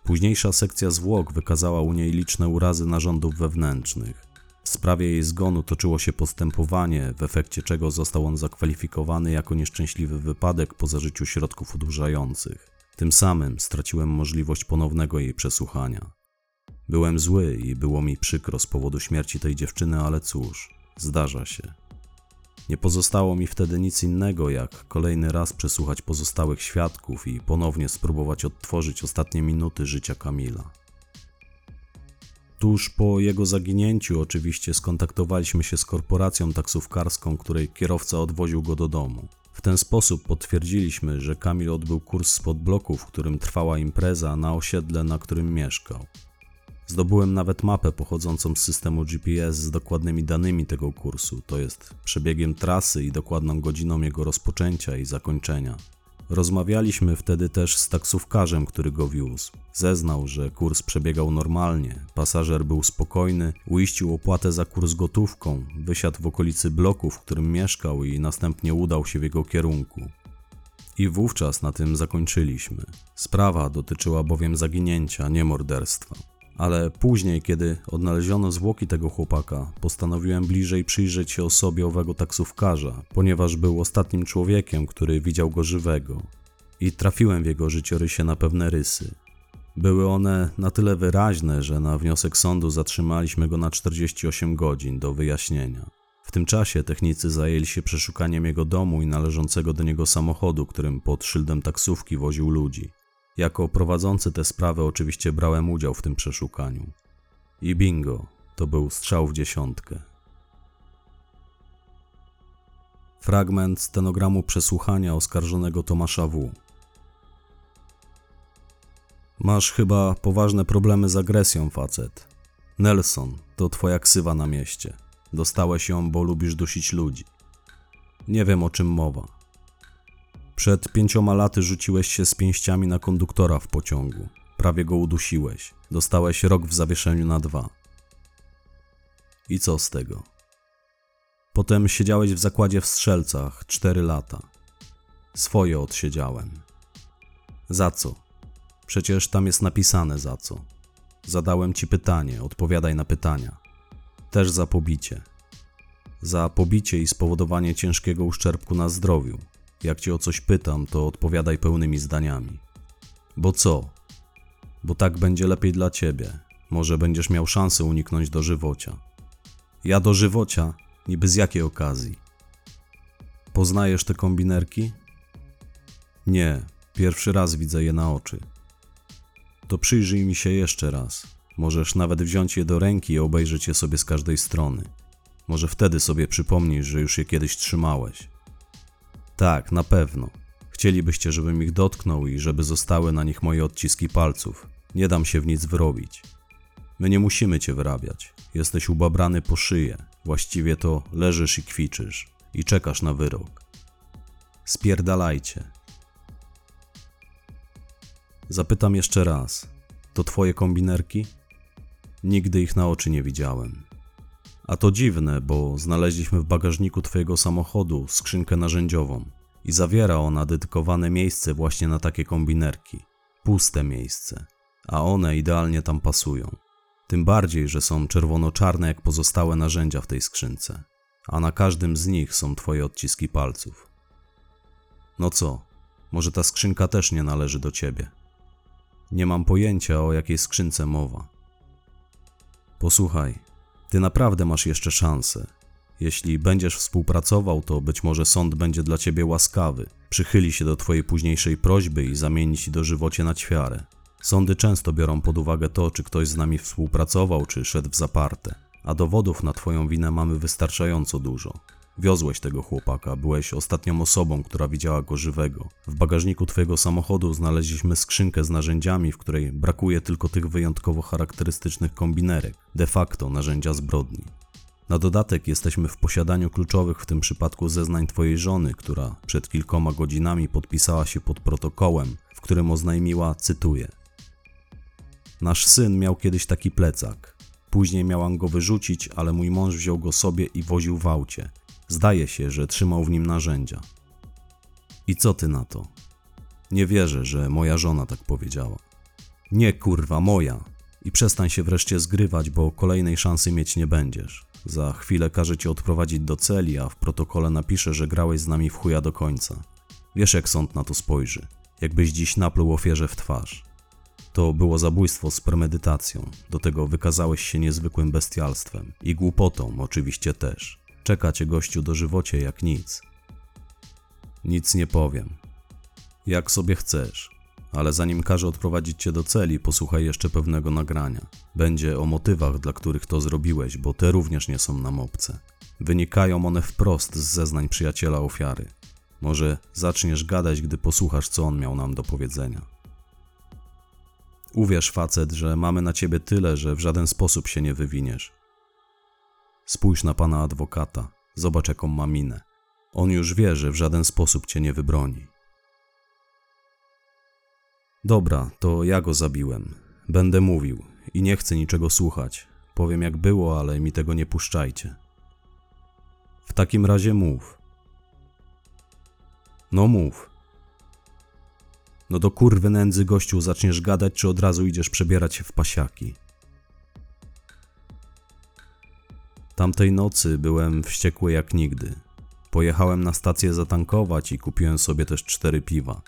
Późniejsza sekcja zwłok wykazała u niej liczne urazy narządów wewnętrznych. W sprawie jej zgonu toczyło się postępowanie, w efekcie czego został on zakwalifikowany jako nieszczęśliwy wypadek po zażyciu środków odurzających. Tym samym straciłem możliwość ponownego jej przesłuchania. Byłem zły i było mi przykro z powodu śmierci tej dziewczyny, ale cóż, zdarza się. Nie pozostało mi wtedy nic innego, jak kolejny raz przesłuchać pozostałych świadków i ponownie spróbować odtworzyć ostatnie minuty życia Kamila. Tuż po jego zaginięciu, oczywiście, skontaktowaliśmy się z korporacją taksówkarską, której kierowca odwoził go do domu. W ten sposób potwierdziliśmy, że Kamil odbył kurs spod bloku, w którym trwała impreza, na osiedle, na którym mieszkał. Zdobyłem nawet mapę pochodzącą z systemu GPS z dokładnymi danymi tego kursu, to jest przebiegiem trasy i dokładną godziną jego rozpoczęcia i zakończenia. Rozmawialiśmy wtedy też z taksówkarzem, który go wiózł. Zeznał, że kurs przebiegał normalnie, pasażer był spokojny, uiścił opłatę za kurs gotówką, wysiadł w okolicy bloku, w którym mieszkał i następnie udał się w jego kierunku. I wówczas na tym zakończyliśmy. Sprawa dotyczyła bowiem zaginięcia, nie morderstwa. Ale później, kiedy odnaleziono zwłoki tego chłopaka, postanowiłem bliżej przyjrzeć się osobie owego taksówkarza, ponieważ był ostatnim człowiekiem, który widział go żywego. I trafiłem w jego życiorysie na pewne rysy. Były one na tyle wyraźne, że na wniosek sądu zatrzymaliśmy go na 48 godzin do wyjaśnienia. W tym czasie technicy zajęli się przeszukaniem jego domu i należącego do niego samochodu, którym pod szyldem taksówki woził ludzi. Jako prowadzący tę sprawę oczywiście brałem udział w tym przeszukaniu. I bingo, to był strzał w dziesiątkę. Fragment stenogramu przesłuchania oskarżonego Tomasza W. Masz chyba poważne problemy z agresją, facet. Nelson, to twoja ksywa na mieście. Dostałeś ją, bo lubisz dusić ludzi. Nie wiem o czym mowa. Przed pięcioma laty rzuciłeś się z pięściami na konduktora w pociągu. Prawie go udusiłeś. Dostałeś rok w zawieszeniu na dwa. I co z tego? Potem siedziałeś w zakładzie w Strzelcach cztery lata. Swoje odsiedziałem. Za co? Przecież tam jest napisane za co. Zadałem ci pytanie, odpowiadaj na pytania. Też za pobicie. Za pobicie i spowodowanie ciężkiego uszczerbku na zdrowiu. Jak cię o coś pytam, to odpowiadaj pełnymi zdaniami. Bo co? Bo tak będzie lepiej dla ciebie. Może będziesz miał szansę uniknąć dożywocia. Ja dożywocia? Niby z jakiej okazji? Poznajesz te kombinerki? Nie, pierwszy raz widzę je na oczy. To przyjrzyj mi się jeszcze raz. Możesz nawet wziąć je do ręki i obejrzeć je sobie z każdej strony. Może wtedy sobie przypomnisz, że już je kiedyś trzymałeś. Tak, na pewno. Chcielibyście, żebym ich dotknął i żeby zostały na nich moje odciski palców. Nie dam się w nic wyrobić. My nie musimy cię wyrabiać. Jesteś ubabrany po szyję. Właściwie to leżysz i kwiczysz. I czekasz na wyrok. Spierdalajcie. Zapytam jeszcze raz. To twoje kombinerki? Nigdy ich na oczy nie widziałem. A to dziwne, bo znaleźliśmy w bagażniku twojego samochodu skrzynkę narzędziową i zawiera ona dedykowane miejsce właśnie na takie kombinerki. Puste miejsce, a one idealnie tam pasują. Tym bardziej, że są czerwono-czarne jak pozostałe narzędzia w tej skrzynce, a na każdym z nich są twoje odciski palców. No co, może ta skrzynka też nie należy do ciebie? Nie mam pojęcia, o jakiej skrzynce mowa. Posłuchaj, ty naprawdę masz jeszcze szansę. Jeśli będziesz współpracował, to być może sąd będzie dla ciebie łaskawy, przychyli się do twojej późniejszej prośby i zamieni ci dożywocie na ćwiarę. Sądy często biorą pod uwagę to, czy ktoś z nami współpracował, czy szedł w zaparte, a dowodów na twoją winę mamy wystarczająco dużo. Wiozłeś tego chłopaka, byłeś ostatnią osobą, która widziała go żywego. W bagażniku twojego samochodu znaleźliśmy skrzynkę z narzędziami, w której brakuje tylko tych wyjątkowo charakterystycznych kombinerek, de facto narzędzia zbrodni. Na dodatek jesteśmy w posiadaniu kluczowych w tym przypadku zeznań twojej żony, która przed kilkoma godzinami podpisała się pod protokołem, w którym oznajmiła, cytuję: Nasz syn miał kiedyś taki plecak. Później miałam go wyrzucić, ale mój mąż wziął go sobie i woził w aucie. Zdaje się, że trzymał w nim narzędzia. I co ty na to? Nie wierzę, że moja żona tak powiedziała. Nie kurwa, moja. I przestań się wreszcie zgrywać, bo kolejnej szansy mieć nie będziesz. Za chwilę każe cię odprowadzić do celi, a w protokole napisze, że grałeś z nami w chuja do końca. Wiesz jak sąd na to spojrzy. Jakbyś dziś napluł ofierze w twarz. To było zabójstwo z premedytacją. Do tego wykazałeś się niezwykłym bestialstwem. I głupotą oczywiście też. Czeka cię gościu do żywocie jak nic. Nic nie powiem. Jak sobie chcesz. Ale zanim każę odprowadzić cię do celi, posłuchaj jeszcze pewnego nagrania. Będzie o motywach, dla których to zrobiłeś, bo te również nie są nam obce. Wynikają one wprost z zeznań przyjaciela ofiary. Może zaczniesz gadać, gdy posłuchasz, co on miał nam do powiedzenia. Uwierz, facet, że mamy na ciebie tyle, że w żaden sposób się nie wywiniesz. Spójrz na pana adwokata, zobacz jaką ma minę. On już wie, że w żaden sposób cię nie wybroni. Dobra, to ja go zabiłem. Będę mówił i nie chcę niczego słuchać. Powiem jak było, ale mi tego nie puszczajcie. W takim razie mów. No mów. No do kurwy nędzy gościu zaczniesz gadać, czy od razu idziesz przebierać się w pasiaki? Tamtej nocy byłem wściekły jak nigdy. Pojechałem na stację zatankować i kupiłem sobie też cztery piwa.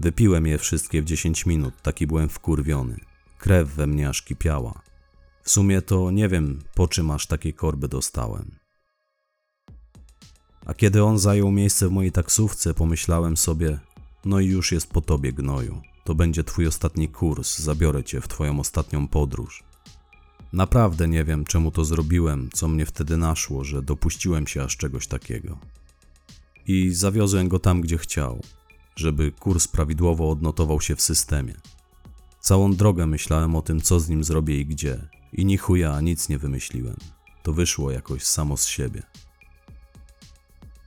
Wypiłem je wszystkie w 10 minut, taki byłem wkurwiony. Krew we mnie aż kipiała. W sumie to nie wiem, po czym aż takiej korby dostałem. A kiedy on zajął miejsce w mojej taksówce, pomyślałem sobie, no i już jest po tobie, gnoju. To będzie twój ostatni kurs, zabiorę cię w twoją ostatnią podróż. Naprawdę nie wiem, czemu to zrobiłem, co mnie wtedy naszło, że dopuściłem się aż czegoś takiego. I zawiozłem go tam, gdzie chciał, żeby kurs prawidłowo odnotował się w systemie. Całą drogę myślałem o tym, co z nim zrobię i gdzie, i ni chuja nic nie wymyśliłem. To wyszło jakoś samo z siebie.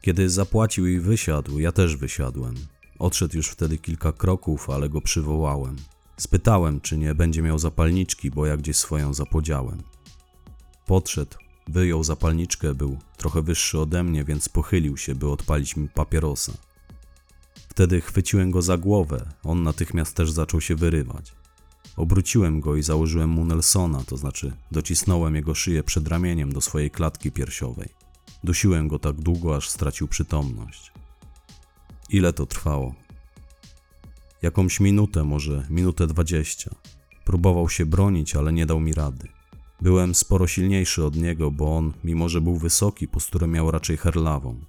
Kiedy zapłacił i wysiadł, ja też wysiadłem. Odszedł już wtedy kilka kroków, ale go przywołałem. Spytałem, czy nie będzie miał zapalniczki, bo ja gdzieś swoją zapodziałem. Podszedł, wyjął zapalniczkę, był trochę wyższy ode mnie, więc pochylił się, by odpalić mi papierosa. Wtedy chwyciłem go za głowę, on natychmiast też zaczął się wyrywać. Obróciłem go i założyłem mu Nelsona, to znaczy docisnąłem jego szyję przed ramieniem do swojej klatki piersiowej. Dusiłem go tak długo, aż stracił przytomność. Ile to trwało? Jakąś minutę, może minutę dwadzieścia. Próbował się bronić, ale nie dał mi rady. Byłem sporo silniejszy od niego, bo on, mimo że był wysoki, posturę miał raczej herlawą.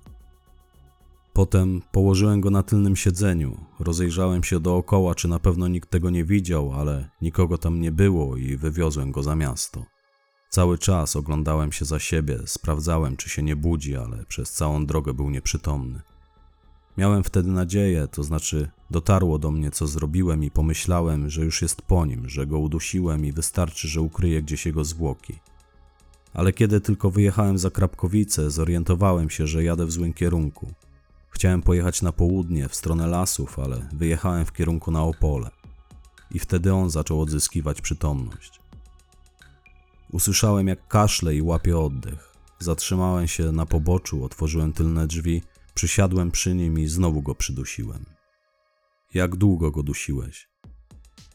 Potem położyłem go na tylnym siedzeniu, rozejrzałem się dookoła, czy na pewno nikt tego nie widział, ale nikogo tam nie było i wywiozłem go za miasto. Cały czas oglądałem się za siebie, sprawdzałem, czy się nie budzi, ale przez całą drogę był nieprzytomny. Miałem wtedy nadzieję, to znaczy dotarło do mnie, co zrobiłem i pomyślałem, że już jest po nim, że go udusiłem i wystarczy, że ukryję gdzieś jego zwłoki. Ale kiedy tylko wyjechałem za Krapkowice, zorientowałem się, że jadę w złym kierunku. Chciałem pojechać na południe, w stronę lasów, ale wyjechałem w kierunku na Opole. I wtedy on zaczął odzyskiwać przytomność. Usłyszałem, jak kaszle i łapie oddech. Zatrzymałem się na poboczu, otworzyłem tylne drzwi, przysiadłem przy nim i znowu go przydusiłem. Jak długo go dusiłeś?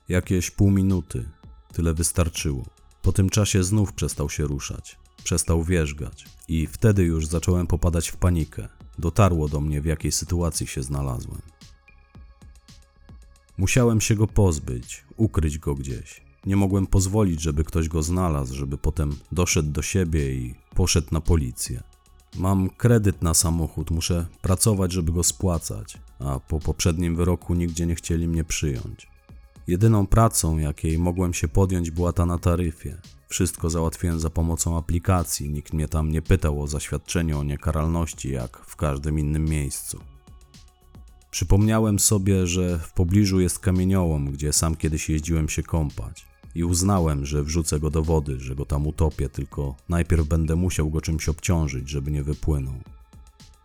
Jakieś pół minuty. Tyle wystarczyło. Po tym czasie znów przestał się ruszać. Przestał wierzgać. I wtedy już zacząłem popadać w panikę. Dotarło do mnie, w jakiej sytuacji się znalazłem. Musiałem się go pozbyć, ukryć go gdzieś. Nie mogłem pozwolić, żeby ktoś go znalazł, żeby potem doszedł do siebie i poszedł na policję. Mam kredyt na samochód, muszę pracować, żeby go spłacać, a po poprzednim wyroku nigdzie nie chcieli mnie przyjąć. Jedyną pracą, jakiej mogłem się podjąć, była ta na taryfie. Wszystko załatwiłem za pomocą aplikacji, nikt mnie tam nie pytał o zaświadczenie o niekaralności, jak w każdym innym miejscu. Przypomniałem sobie, że w pobliżu jest kamieniołom, gdzie sam kiedyś jeździłem się kąpać. I uznałem, że wrzucę go do wody, że go tam utopię, tylko najpierw będę musiał go czymś obciążyć, żeby nie wypłynął.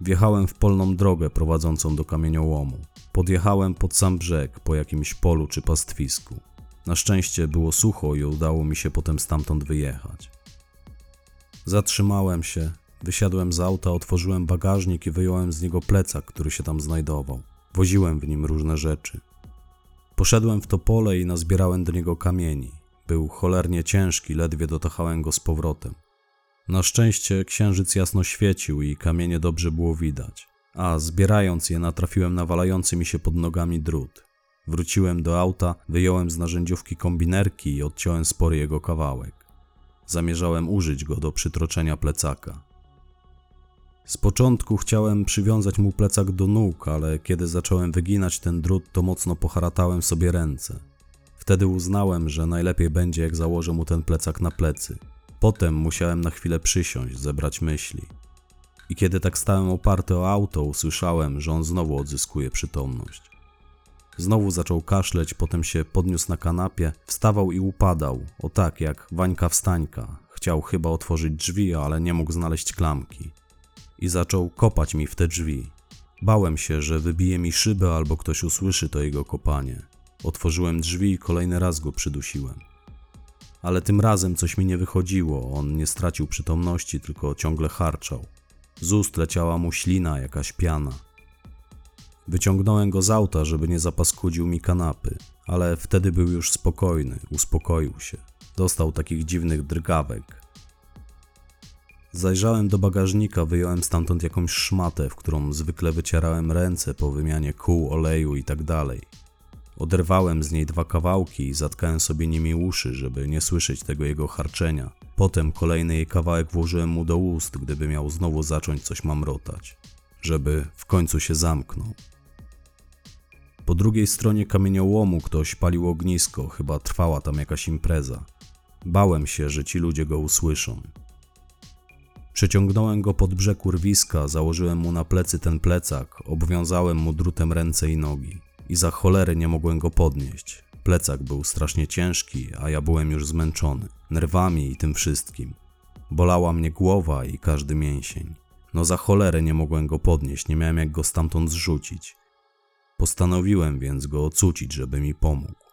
Wjechałem w polną drogę prowadzącą do kamieniołomu. Podjechałem pod sam brzeg, po jakimś polu czy pastwisku. Na szczęście było sucho i udało mi się potem stamtąd wyjechać. Zatrzymałem się, wysiadłem z auta, otworzyłem bagażnik i wyjąłem z niego plecak, który się tam znajdował. Woziłem w nim różne rzeczy. Poszedłem w to pole i nazbierałem do niego kamieni. Był cholernie ciężki, ledwie dotachałem go z powrotem. Na szczęście księżyc jasno świecił i kamienie dobrze było widać, a zbierając je natrafiłem na walający mi się pod nogami drut. Wróciłem do auta, wyjąłem z narzędziówki kombinerki i odciąłem spory jego kawałek. Zamierzałem użyć go do przytroczenia plecaka. Z początku chciałem przywiązać mu plecak do nóg, ale kiedy zacząłem wyginać ten drut, to mocno poharatałem sobie ręce. Wtedy uznałem, że najlepiej będzie, jak założę mu ten plecak na plecy. Potem musiałem na chwilę przysiąść, zebrać myśli. I kiedy tak stałem oparty o auto, usłyszałem, że on znowu odzyskuje przytomność. Znowu zaczął kaszleć, potem się podniósł na kanapie, wstawał i upadał, o tak jak Wańka wstańka. Chciał chyba otworzyć drzwi, ale nie mógł znaleźć klamki. I zaczął kopać mi w te drzwi. Bałem się, że wybije mi szybę albo ktoś usłyszy to jego kopanie. Otworzyłem drzwi i kolejny raz go przydusiłem. Ale tym razem coś mi nie wychodziło. On nie stracił przytomności, tylko ciągle harczał. Z ust leciała mu ślina, jakaś piana. Wyciągnąłem go z auta, żeby nie zapaskudził mi kanapy, ale wtedy był już spokojny, uspokoił się. Dostał takich dziwnych drgawek. Zajrzałem do bagażnika, wyjąłem stamtąd jakąś szmatę, w którą zwykle wycierałem ręce po wymianie kół, oleju i tak. Oderwałem z niej dwa kawałki i zatkałem sobie nimi uszy, żeby nie słyszeć tego jego harczenia. Potem kolejny jej kawałek włożyłem mu do ust, gdyby miał znowu zacząć coś mamrotać, żeby w końcu się zamknął. Po drugiej stronie kamieniołomu ktoś palił ognisko, chyba trwała tam jakaś impreza. Bałem się, że ci ludzie go usłyszą. Przeciągnąłem go pod brzeg urwiska, założyłem mu na plecy ten plecak, obwiązałem mu drutem ręce i nogi. I za cholery nie mogłem go podnieść. Plecak był strasznie ciężki, a ja byłem już zmęczony. Nerwami i tym wszystkim. Bolała mnie głowa i każdy mięsień. No za cholerę nie mogłem go podnieść, nie miałem jak go stamtąd zrzucić. Postanowiłem więc go ocucić, żeby mi pomógł.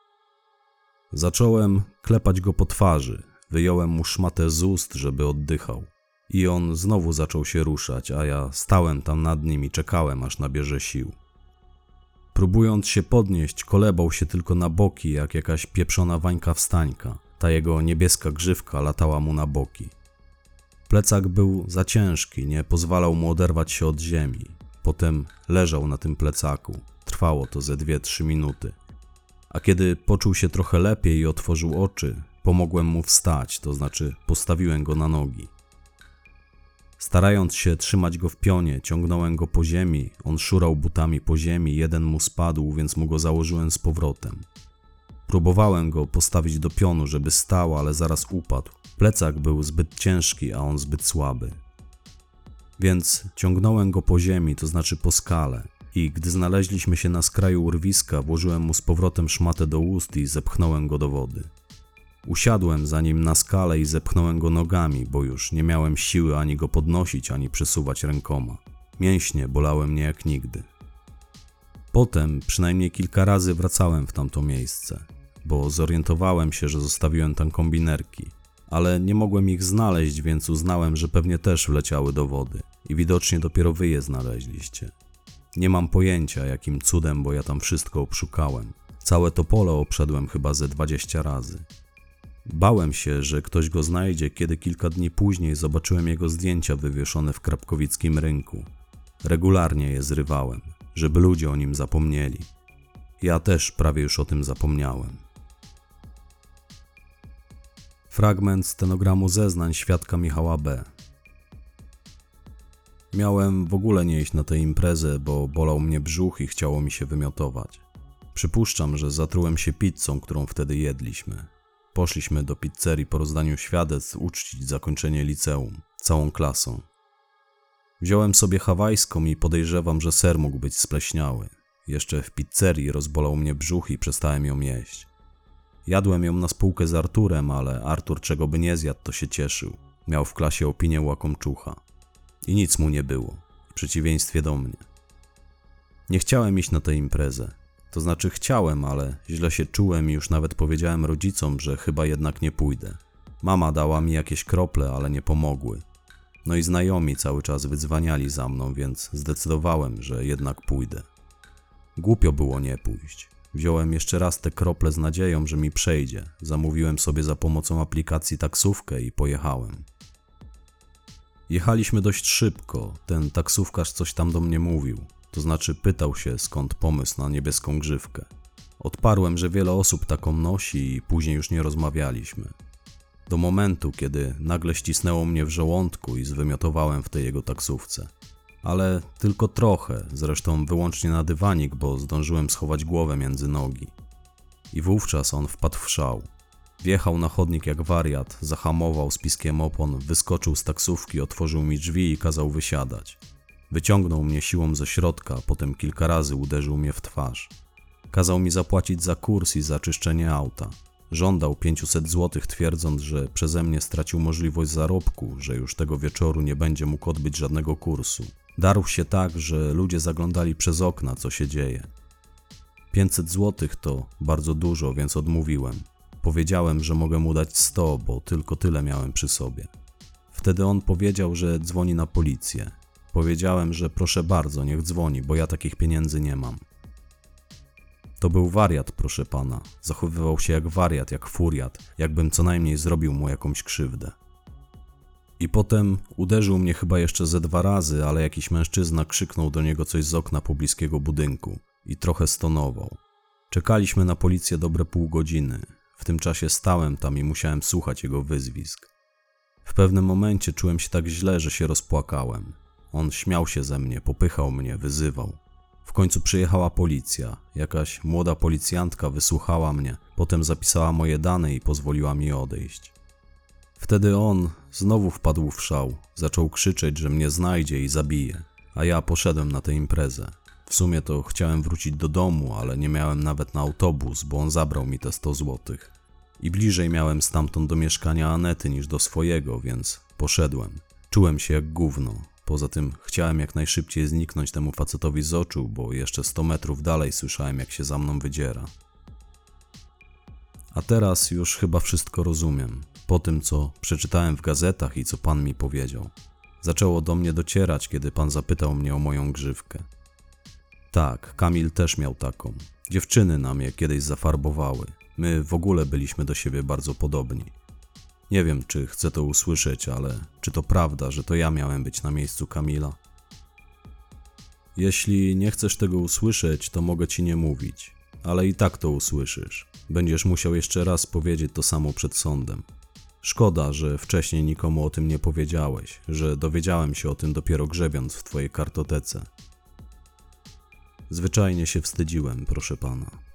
Zacząłem klepać go po twarzy, wyjąłem mu szmatę z ust, żeby oddychał. I on znowu zaczął się ruszać, a ja stałem tam nad nim i czekałem, aż nabierze sił. Próbując się podnieść, kolebał się tylko na boki, jak jakaś pieprzona wańka wstańka. Ta jego niebieska grzywka latała mu na boki. Plecak był za ciężki, nie pozwalał mu oderwać się od ziemi. Potem leżał na tym plecaku. Trwało to ze dwie, trzy minuty. A kiedy poczuł się trochę lepiej i otworzył oczy, pomogłem mu wstać, to znaczy postawiłem go na nogi. Starając się trzymać go w pionie, ciągnąłem go po ziemi. On szurał butami po ziemi, jeden mu spadł, więc mu go założyłem z powrotem. Próbowałem go postawić do pionu, żeby stał, ale zaraz upadł. Plecak był zbyt ciężki, a on zbyt słaby. Więc ciągnąłem go po ziemi, to znaczy po skale. I gdy znaleźliśmy się na skraju urwiska, włożyłem mu z powrotem szmatę do ust i zepchnąłem go do wody. Usiadłem za nim na skalę i zepchnąłem go nogami, bo już nie miałem siły ani go podnosić, ani przesuwać rękoma. Mięśnie bolały mnie jak nigdy. Potem przynajmniej kilka razy wracałem w tamto miejsce, bo zorientowałem się, że zostawiłem tam kombinerki, ale nie mogłem ich znaleźć, więc uznałem, że pewnie też wleciały do wody i widocznie dopiero wy je znaleźliście. Nie mam pojęcia jakim cudem, bo ja tam wszystko obszukałem. Całe to pole obszedłem chyba ze 20 razy. Bałem się, że ktoś go znajdzie, kiedy kilka dni później zobaczyłem jego zdjęcia wywieszone w krapkowickim rynku. Regularnie je zrywałem, żeby ludzie o nim zapomnieli. Ja też prawie już o tym zapomniałem. Fragment stenogramu zeznań świadka Michała B. Miałem w ogóle nie iść na tę imprezę, bo bolał mnie brzuch i chciało mi się wymiotować. Przypuszczam, że zatrułem się pizzą, którą wtedy jedliśmy. Poszliśmy do pizzerii po rozdaniu świadectw uczcić zakończenie liceum, całą klasą. Wziąłem sobie hawajską i podejrzewam, że ser mógł być spleśniały. Jeszcze w pizzerii rozbolał mnie brzuch i przestałem ją jeść. Jadłem ją na spółkę z Arturem, ale Artur czego by nie zjadł, to się cieszył. Miał w klasie opinię łakomczucha. I nic mu nie było, w przeciwieństwie do mnie. Nie chciałem iść na tę imprezę. To znaczy chciałem, ale źle się czułem i już nawet powiedziałem rodzicom, że chyba jednak nie pójdę. Mama dała mi jakieś krople, ale nie pomogły. No i znajomi cały czas wydzwaniali za mną, więc zdecydowałem, że jednak pójdę. Głupio było nie pójść. Wziąłem jeszcze raz te krople z nadzieją, że mi przejdzie. Zamówiłem sobie za pomocą aplikacji taksówkę i pojechałem. Jechaliśmy dość szybko. Ten taksówkarz coś tam do mnie mówił. To znaczy pytał się, skąd pomysł na niebieską grzywkę. Odparłem, że wiele osób taką nosi i później już nie rozmawialiśmy. Do momentu, kiedy nagle ścisnęło mnie w żołądku i zwymiotowałem w tej jego taksówce. Ale tylko trochę, zresztą wyłącznie na dywanik, bo zdążyłem schować głowę między nogi. I wówczas on wpadł w szał. Wjechał na chodnik jak wariat, zahamował z piskiem opon, wyskoczył z taksówki, otworzył mi drzwi i kazał wysiadać. Wyciągnął mnie siłą ze środka, potem kilka razy uderzył mnie w twarz. Kazał mi zapłacić za kurs i za czyszczenie auta. Żądał 500 zł, twierdząc, że przeze mnie stracił możliwość zarobku, że już tego wieczoru nie będzie mógł odbyć żadnego kursu. Darł się tak, że ludzie zaglądali przez okna, co się dzieje. 500 złotych to bardzo dużo, więc odmówiłem. Powiedziałem, że mogę mu dać 100, bo tylko tyle miałem przy sobie. Wtedy on powiedział, że dzwoni na policję. Powiedziałem, że proszę bardzo, niech dzwoni, bo ja takich pieniędzy nie mam. To był wariat, proszę pana. Zachowywał się jak wariat, jak furiat, jakbym co najmniej zrobił mu jakąś krzywdę. I potem uderzył mnie chyba jeszcze ze dwa razy, ale jakiś mężczyzna krzyknął do niego coś z okna pobliskiego budynku i trochę stonował. Czekaliśmy na policję dobre pół godziny. W tym czasie stałem tam i musiałem słuchać jego wyzwisk. W pewnym momencie czułem się tak źle, że się rozpłakałem. On śmiał się ze mnie, popychał mnie, wyzywał. W końcu przyjechała policja. Jakaś młoda policjantka wysłuchała mnie, potem zapisała moje dane i pozwoliła mi odejść. Wtedy on znowu wpadł w szał. Zaczął krzyczeć, że mnie znajdzie i zabije, a ja poszedłem na tę imprezę. W sumie to chciałem wrócić do domu, ale nie miałem nawet na autobus, bo on zabrał mi te 100 złotych. I bliżej miałem stamtąd do mieszkania Anety niż do swojego, więc poszedłem. Czułem się jak gówno. Poza tym chciałem jak najszybciej zniknąć temu facetowi z oczu, bo jeszcze 100 metrów dalej słyszałem jak się za mną wydziera. A teraz już chyba wszystko rozumiem. Po tym, co przeczytałem w gazetach i co pan mi powiedział. Zaczęło do mnie docierać, kiedy pan zapytał mnie o moją grzywkę. Tak, Kamil też miał taką. Dziewczyny nam je kiedyś zafarbowały. My w ogóle byliśmy do siebie bardzo podobni. Nie wiem, czy chcę to usłyszeć, ale czy to prawda, że to ja miałem być na miejscu Kamila? Jeśli nie chcesz tego usłyszeć, to mogę ci nie mówić, ale i tak to usłyszysz. Będziesz musiał jeszcze raz powiedzieć to samo przed sądem. Szkoda, że wcześniej nikomu o tym nie powiedziałeś, że dowiedziałem się o tym dopiero grzebiąc w twojej kartotece. Zwyczajnie się wstydziłem, proszę pana.